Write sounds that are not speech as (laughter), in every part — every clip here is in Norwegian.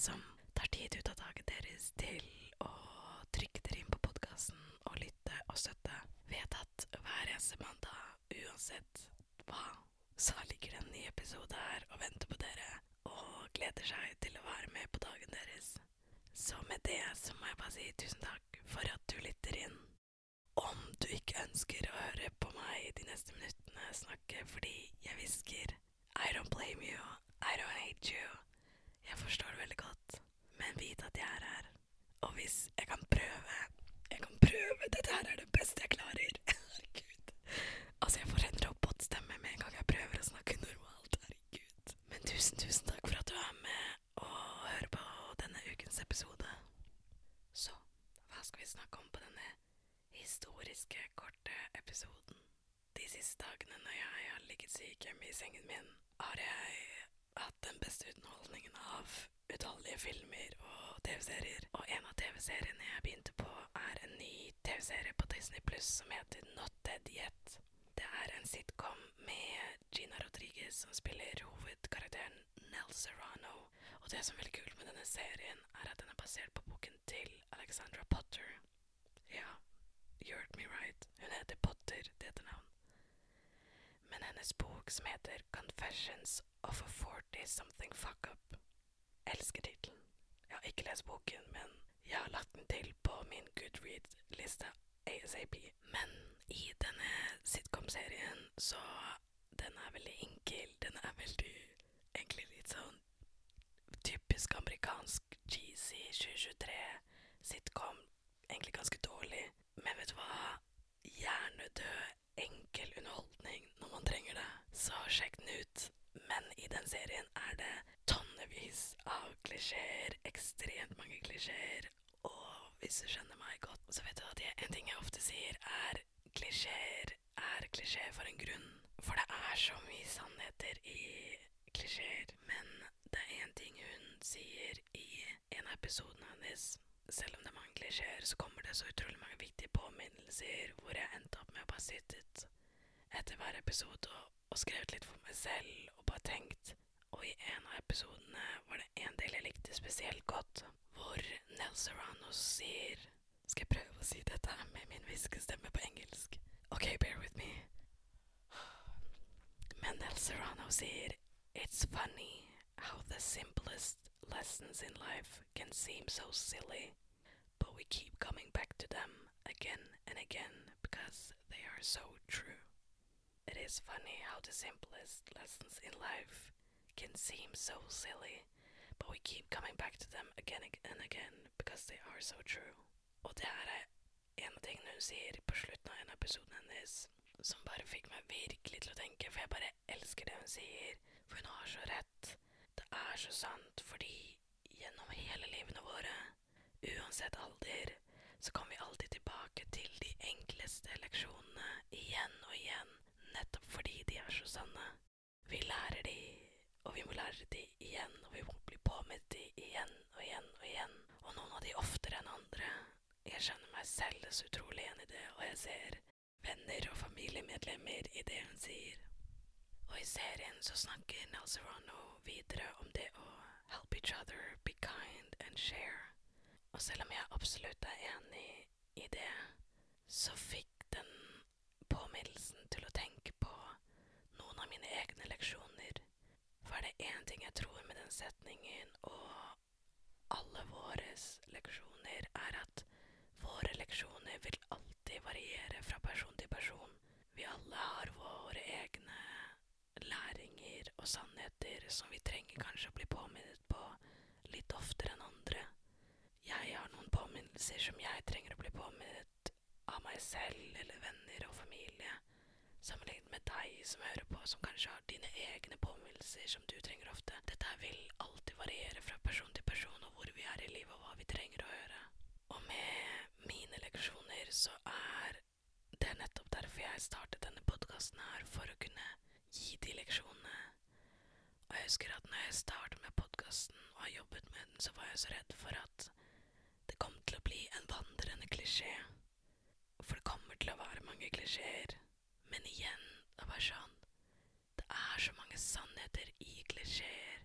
som tar tid ut av dagen deres til å trykke dere inn på podkasten og lytte og støtte, vet at hver eneste mandag, uansett hva, så ligger det en ny episode her og venter på dere og gleder seg til å være med på dagen deres. Så med det så må jeg bare si tusen takk for at du lytter inn. Om du ikke ønsker å høre på meg de neste minuttene snakke fordi jeg hvisker I don't blame you, I don't hate you. Jeg forstår det veldig godt, men vit jeg er her. Og hvis jeg kan prøve Jeg kan prøve! Dette her er det beste jeg klarer. (laughs) Herregud. Altså, jeg får en robotstemme med en gang jeg prøver å snakke normalt. Herregud. Men tusen, tusen takk for at du er med og hører på denne ukens episode. Så hva skal vi snakke om på denne historiske, korte episoden? De siste dagene når jeg har ligget syk hjemme i sengen min, har jeg hatt den beste underholdningen av utallige filmer og TV-serier. Og en av TV-seriene jeg begynte på, er en ny TV-serie på Disney Pluss som heter Not Dead Yet. Det er en sitcom med Gina Rodriguez som spiller hovedkarakteren Nell Serrano. Og det som er veldig kult med denne serien, er at den er basert på boken til Alexandra Potter. Ja, you heard me right. Hun heter Potter, det heter navn. Men hennes bok som heter Confessions of a 40-something fuck-up Elsker tittelen. Jeg har ikke lest boken, men jeg har lagt den til på min Goodread-liste ASAP. Men i denne sitcom-serien så Den er veldig enkel. Den er veldig egentlig litt sånn typisk amerikansk cheesy 2023 sitcom. Egentlig ganske dårlig. Men vet du hva? Hjernedød, enkel underholdning når man trenger det. Så sjekk den ut. Men i den serien er det tonnevis av klisjeer. Ekstremt mange klisjeer. Og hvis du skjønner meg godt, så vet du at jeg, en ting jeg ofte sier, er klisjeer er klisjeer for en grunn. For det er så mye sannheter i klisjeer. Men det er én ting hun sier i en av episodene hennes. Selv om det er mange klisjeer, så kommer det så utrolig mange viktige påminnelser hvor jeg endte opp med å bare sittet etter hver episode og, og skrevet litt for meg selv og bare tenkt. Og i en av episodene var det en del jeg likte spesielt godt, hvor Nell Serrano sier Skal jeg prøve å si dette med min hviskestemme på engelsk? OK, bear with me. Men Nell Serrano sier It's funny how the simplest lessons in life can seem so silly, but we keep coming back to them again and again because they are so true. It is funny how the simplest lessons in life can seem so silly, but we keep coming back to them again and again because they are so true. Og det er en av tingene hun sier på slutten av en av episoden hennes som bare fikk meg virkelig til å tenke, for jeg bare elsker det hun sier. For hun har så rett. Det er så sant, fordi gjennom hele livene våre, uansett alder, så kommer vi alltid tilbake til de enkleste leksjonene igjen og igjen, nettopp fordi de er så sanne. Vi lærer de, og vi må lære de igjen, og vi må bli på med de igjen og igjen og igjen, og noen av de oftere enn andre. Jeg skjønner meg selv så utrolig igjen i det, og jeg ser venner og familiemedlemmer i det hun sier. Og i serien så snakker Nell videre om det å help each other, be kind and share. Og selv om jeg absolutt er enig i det, så fikk den påminnelsen til å tenke på noen av mine egne leksjoner. For er det én ting jeg tror setningen og alle våres leksjoner, er at våre leksjoner vil alltid variere fra person til person. Vi alle har våre egne læringer og sannheter som vi trenger kanskje å bli påminnet på litt oftere enn andre. Jeg har noen påminnelser som jeg trenger å bli påminnet av meg selv eller venner og familie, sammenlignet med deg som hører på, som kanskje har dine egne påminnelser som du trenger ofte. Dette vil alltid variere fra person til person og hvor vi er i livet og hva vi trenger å høre. Og med mine leksjoner så er det nettopp derfor jeg startet denne podkasten her, for å kunne gi de leksjonene. Og jeg husker at når jeg startet med podkasten og har jobbet med den, så var jeg så redd for at det kom til å bli en vandrende klisjé. For det kommer til å være mange klisjeer. Men igjen, det var sånn Det er så mange sannheter i klisjeer.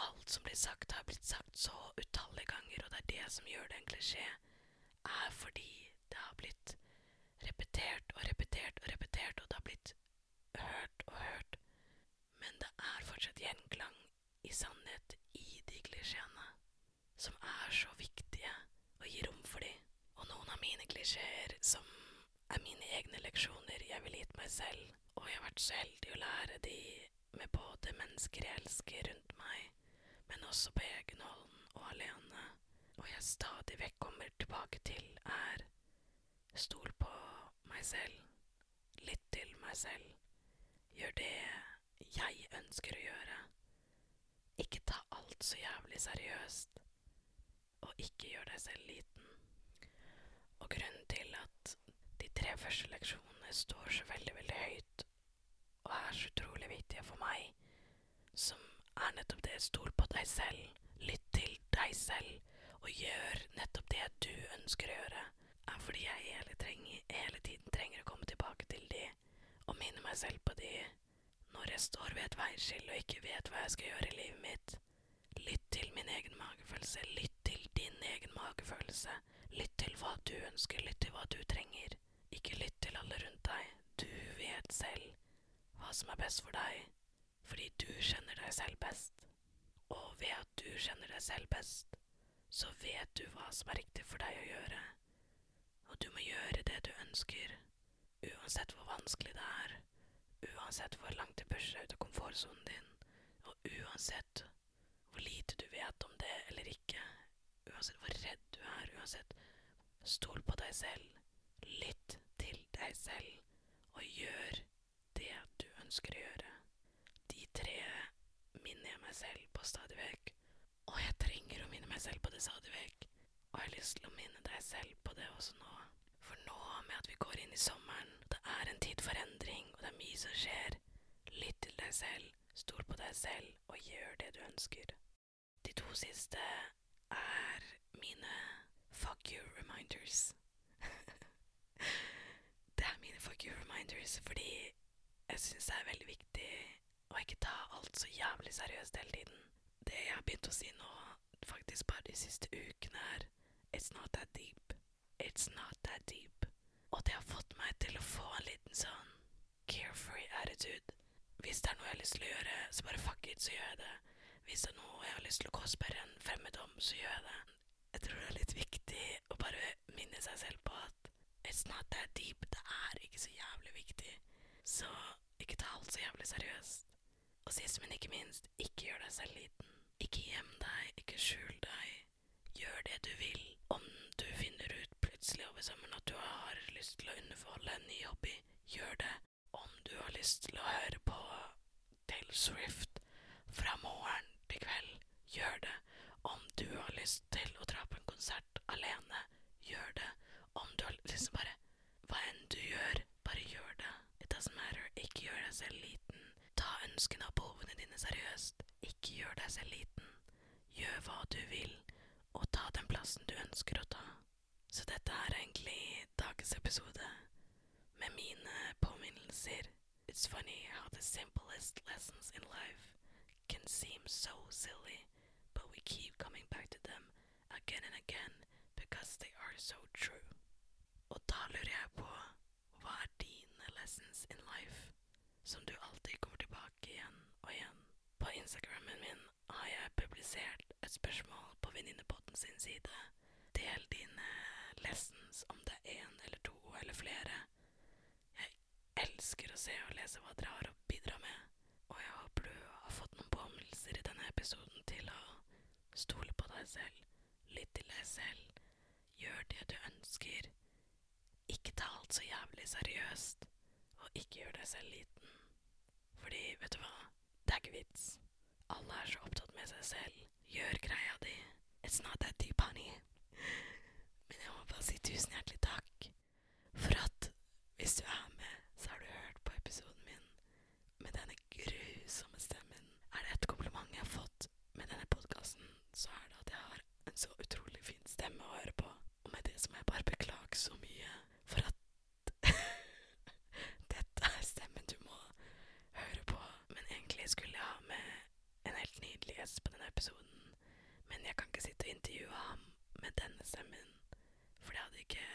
Alt som blir sagt, har blitt sagt så utallige ganger, og det er det som gjør det en klisjé, er fordi det har blitt repetert og repetert og repetert, og det har blitt hørt og hørt. Men det er fortsatt gjenklang i sannhet i de klisjeene, som er så viktige å gi rom for de. Og noen av mine klisjeer som er mine egne leksjoner jeg ville gitt meg selv, og jeg har vært så heldig å lære de med både mennesker jeg elsker rundt meg, men også på egen hånd og alene, og jeg stadig vekk kommer tilbake til, er stol på meg selv, lytt til meg selv, gjør det jeg ønsker å gjøre, ikke ta alt så jævlig seriøst, og ikke gjør deg selv liten. Og grunnen til at de tre første leksjonene står så veldig, veldig høyt, og er så utrolig viktige for meg, som er nettopp det stol på deg selv, lytt til deg selv, og gjør nettopp det du ønsker å gjøre, er fordi jeg hele, trenger, hele tiden trenger å komme tilbake til de, og minne meg selv på de, når jeg står ved et veiskille og ikke vet hva jeg skal gjøre i livet mitt. Lytt til min egen magefølelse, lytt til din egen magefølelse, lytt til hva du ønsker, lytt til hva du trenger. Ikke lytt til alle rundt deg, du vet selv hva som er best for deg, fordi du kjenner deg selv best. Og ved at du kjenner deg selv best, så vet du hva som er riktig for deg å gjøre. Og du må gjøre det du ønsker, uansett hvor vanskelig det er, uansett hvor langt det pusher deg ut av komfortsonen din, og uansett hvor lite du vet om det eller ikke, uansett hvor redd du er, uansett Stol på deg selv, lytt til deg selv, og gjør det du ønsker å gjøre. De tre minner jeg meg selv på stadig vekk, og jeg trenger å minne meg selv på stadig vekk. Og jeg har lyst til å minne deg selv på det også nå. For nå med at vi går inn i sommeren, det er en tid for endring, og det er mye som skjer. Lytt til deg selv, stol på deg selv, og gjør det du ønsker. De to siste er mine fuck you reminders. (laughs) det er mine fuck you reminders fordi jeg syns det er veldig viktig å ikke ta alt så jævlig seriøst hele tiden. Det jeg har begynt å si nå, faktisk bare de siste ukene, er It's not that deep. It's not that deep. Og det har fått meg til å få en liten sånn carefree attitude. Hvis det er noe jeg har lyst til å gjøre, så bare fuck it, så gjør jeg det. Hvis det er noe jeg har lyst til å gå en fremmed om, så gjør jeg det. Jeg tror det er litt viktig å bare minne seg selv på at it's not that deep. Det er ikke så jævlig viktig. Så ikke ta alt så jævlig seriøst. Og sist, men ikke minst, ikke gjør deg selv liten. Ikke skjul deg. Gjør det du vil. Om du finner ut plutselig over sommeren at du har lyst til å underholde en ny hobby, gjør det. Om du har lyst til å høre på Taylor Swift fra morgen til kveld, gjør det. Om du har lyst til å dra på en konsert alene, gjør det. Om du har liksom bare Hva enn du gjør, bare gjør det. It doesn't matter. Ikke gjør deg selv liten. Ta ønskene og behovene dine seriøst. Ikke gjør deg selv liten. Hva du vil, og ta den plassen du ønsker å ta. Så dette er egentlig dagens episode med mine påminnelser. It's funny how the simplest lessons in life can seem so silly, but we keep coming back to them again and again because they are so true. Og da lurer jeg på hva er dine lessons in life som du alltid kommer tilbake igjen og igjen? På Instagrammen min har jeg publisert et spørsmål på Venninnepodden sin side. Del dine eh, lessons, om det er én eller to eller flere. Jeg elsker å se og lese hva dere har å bidra med, og jeg håper du har fått noen påminnelser i denne episoden til å stole på deg selv, lytt til deg selv, gjør det du ønsker. Ikke ta alt så jævlig seriøst, og ikke gjør deg selv liten. Fordi, vet du hva, det er ikke vits. Alle er så opptatt med seg selv. Gjør greia di. It's not that deep, honey. Men jeg må bare si tusen hjertelig takk for at hvis du er med, så har du hørt på episoden min med denne grusomme stemmen. Er det et kompliment jeg har fått med denne podkasten, så er det at jeg har en så utrolig fin stemme å høre på. Og med det så må jeg bare beklage så mye for at dette er stemmen du må høre på. Men egentlig skulle jeg ha med en helt nydelig gjest på denne episoden. Men jeg kan ikke sitte og intervjue ham med denne stemmen, for det hadde ikke,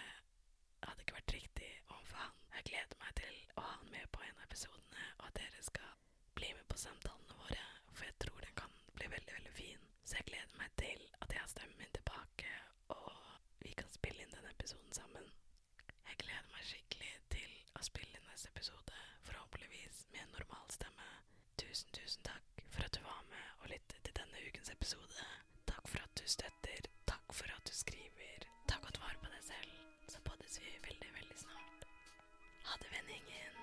hadde ikke vært riktig overfor han. Jeg gleder meg til å ha han med på en av episodene, og at dere skal bli med på samtalene våre, for jeg tror den kan bli veldig, veldig fin. Så jeg gleder meg til at jeg har stemmen min tilbake, og vi kan spille inn denne episoden sammen. Jeg gleder meg skikkelig til å spille inn neste episode, forhåpentligvis med en normal stemme. Tusen, tusen takk for at du var med og lyttet til denne ukens episode. Takk for at du støtter, takk for at du skriver. Ta godt vare på deg selv, så poddes vi veldig, veldig snart. Ha det, venningen.